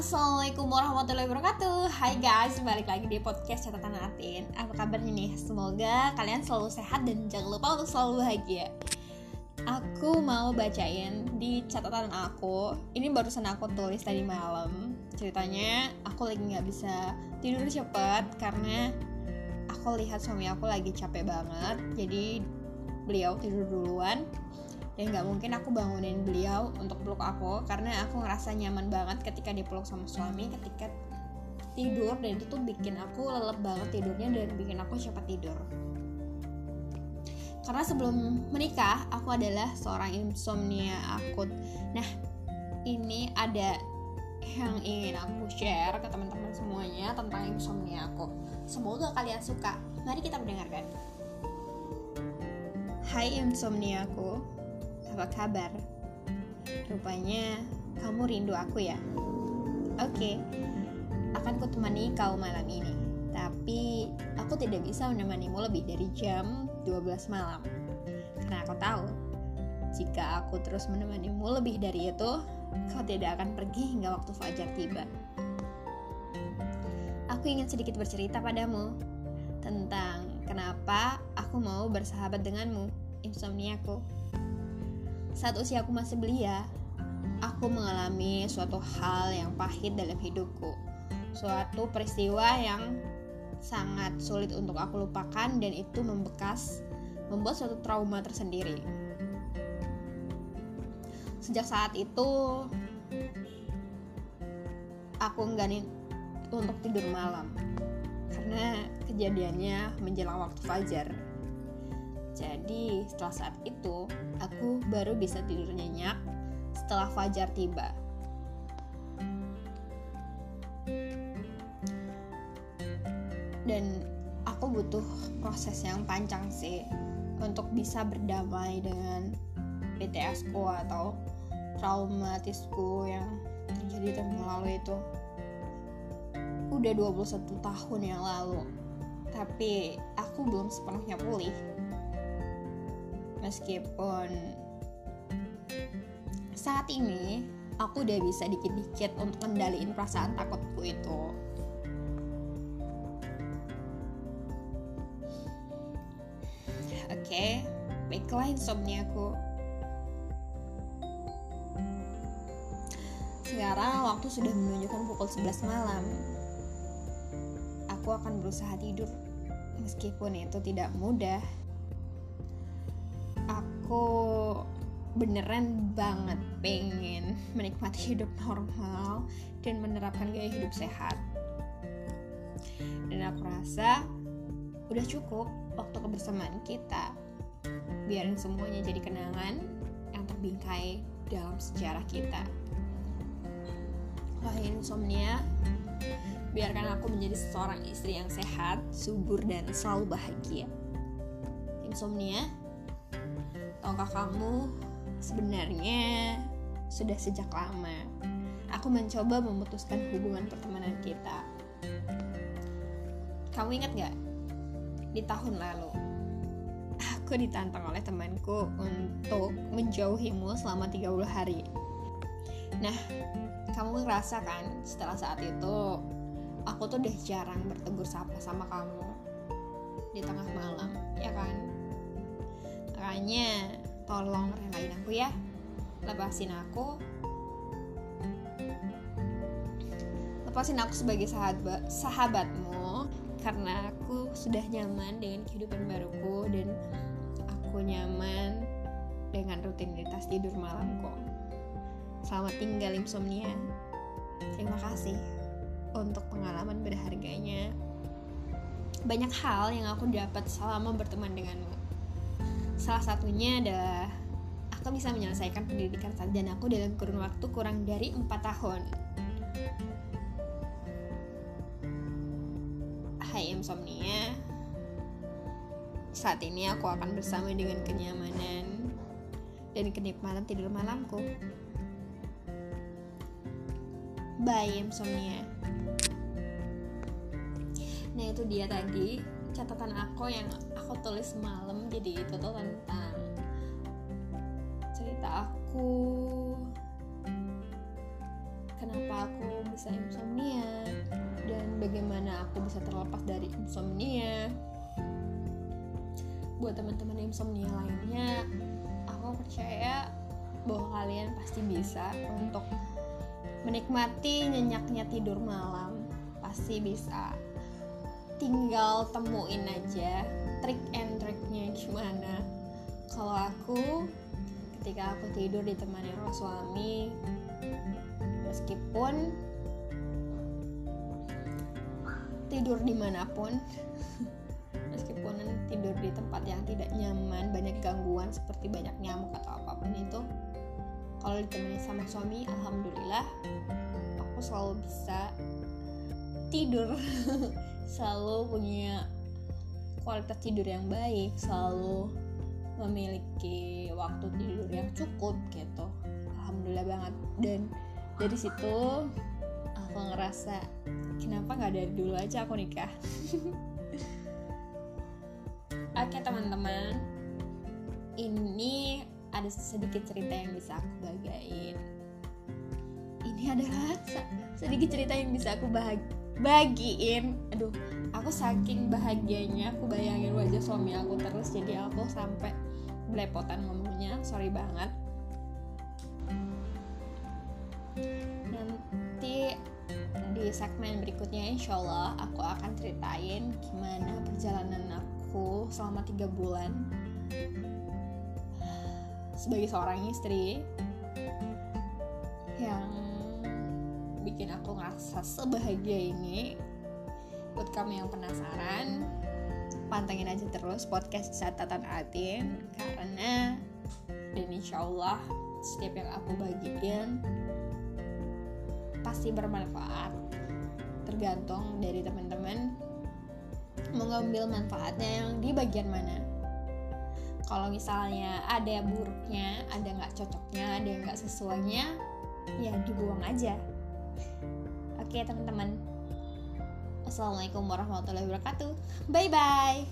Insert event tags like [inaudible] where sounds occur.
Assalamualaikum warahmatullahi wabarakatuh. Hai guys, balik lagi di podcast catatan Atin. Apa kabarnya nih? Semoga kalian selalu sehat dan jangan lupa untuk selalu bahagia. Aku mau bacain di catatan aku. Ini barusan aku tulis tadi malam. Ceritanya aku lagi gak bisa tidur cepet Karena aku lihat suami aku lagi capek banget. Jadi beliau tidur duluan dan nggak mungkin aku bangunin beliau untuk peluk aku karena aku ngerasa nyaman banget ketika dipeluk sama suami ketika tidur dan itu tuh bikin aku lelep banget tidurnya dan bikin aku cepat tidur. Karena sebelum menikah aku adalah seorang insomnia akut. Nah ini ada yang ingin aku share ke teman-teman semuanya tentang insomnia aku. Semoga kalian suka. Mari kita mendengarkan. Hai insomnia aku apa kabar? Rupanya kamu rindu aku ya? Oke, akan kutemani kau malam ini. Tapi aku tidak bisa menemanimu lebih dari jam 12 malam. Karena aku tahu, jika aku terus menemanimu lebih dari itu, kau tidak akan pergi hingga waktu fajar tiba. Aku ingin sedikit bercerita padamu tentang kenapa aku mau bersahabat denganmu, insomniaku. Saat usiaku masih belia, aku mengalami suatu hal yang pahit dalam hidupku. Suatu peristiwa yang sangat sulit untuk aku lupakan dan itu membekas, membuat suatu trauma tersendiri. Sejak saat itu, aku engganin untuk tidur malam karena kejadiannya menjelang waktu fajar. Jadi setelah saat itu aku baru bisa tidur nyenyak setelah fajar tiba. Dan aku butuh proses yang panjang sih untuk bisa berdamai dengan PTSku atau traumatisku yang terjadi tahun lalu itu udah 21 tahun yang lalu tapi aku belum sepenuhnya pulih meskipun saat ini aku udah bisa dikit-dikit untuk kendaliin perasaan takutku itu. Oke okay, baiklah insomniaku sekarang waktu sudah menunjukkan pukul 11 malam aku akan berusaha tidur. Meskipun itu tidak mudah aku beneran banget pengen menikmati hidup normal dan menerapkan gaya hidup sehat. Dan aku rasa udah cukup waktu kebersamaan kita. Biarin semuanya jadi kenangan yang terbingkai dalam sejarah kita. Wahai insomnia biarkan aku menjadi seorang istri yang sehat subur dan selalu bahagia. Insomnia tahukah kamu sebenarnya sudah sejak lama. Aku mencoba memutuskan hubungan pertemanan kita. Kamu ingat gak di tahun lalu aku ditantang oleh temanku untuk menjauhimu selama 30 hari. Nah kamu ngerasa kan setelah saat itu aku tuh udah jarang bertegur sapa sama kamu di tengah malam ya kan makanya tolong relain aku ya. Lepasin aku. Lepasin aku sebagai sahabat sahabatmu karena aku sudah nyaman dengan kehidupan baruku dan aku nyaman dengan rutinitas tidur malamku. Selamat tinggal insomnia. Terima kasih untuk pengalaman berharganya. Banyak hal yang aku dapat selama berteman denganmu salah satunya adalah aku bisa menyelesaikan pendidikan sarjana aku dalam kurun waktu kurang dari 4 tahun. Hai insomnia. Saat ini aku akan bersama dengan kenyamanan dan kenikmatan tidur malamku. Bye insomnia. Nah itu dia tadi catatan aku yang aku tulis malam Jadi itu tuh tentang cerita aku Kenapa aku bisa insomnia dan bagaimana aku bisa terlepas dari insomnia. Buat teman-teman insomnia lainnya aku percaya bahwa kalian pasti bisa untuk menikmati nyenyaknya tidur malam. Pasti bisa tinggal temuin aja trik and triknya gimana. Kalau aku ketika aku tidur ditemani oleh suami meskipun tidur di mana pun [laughs] meskipun tidur di tempat yang tidak nyaman banyak gangguan seperti banyak nyamuk atau apa pun itu kalau ditemani sama suami alhamdulillah aku selalu bisa tidur [laughs] selalu punya kualitas tidur yang baik selalu memiliki waktu tidur yang cukup gitu. Alhamdulillah banget. Dan dari situ aku ngerasa kenapa nggak dari dulu aja aku nikah? [laughs] Oke teman-teman. Ini ada sedikit cerita yang bisa aku bagain ini adalah sedikit cerita yang bisa aku bahagi bagiin. Aduh aku saking bahagianya aku bayangin wajah suami aku terus jadi aku sampai belepotan ngomongnya. Sorry banget. Nanti di segmen berikutnya insya Allah aku akan ceritain gimana perjalanan aku selama tiga bulan. Sebagai seorang istri yang bikin aku ngerasa sebahagia ini. Buat kamu yang penasaran pantengin aja terus podcast catatan Atin karena dan insya Allah setiap yang aku bagikan pasti bermanfaat. Tergantung dari teman-teman mengambil manfaatnya yang di bagian mana. Kalau misalnya ada buruknya ada nggak cocoknya ada yang nggak sesuainya ya dibuang aja oke teman-teman. Assalamualaikum warahmatullahi wabarakatuh. Bye bye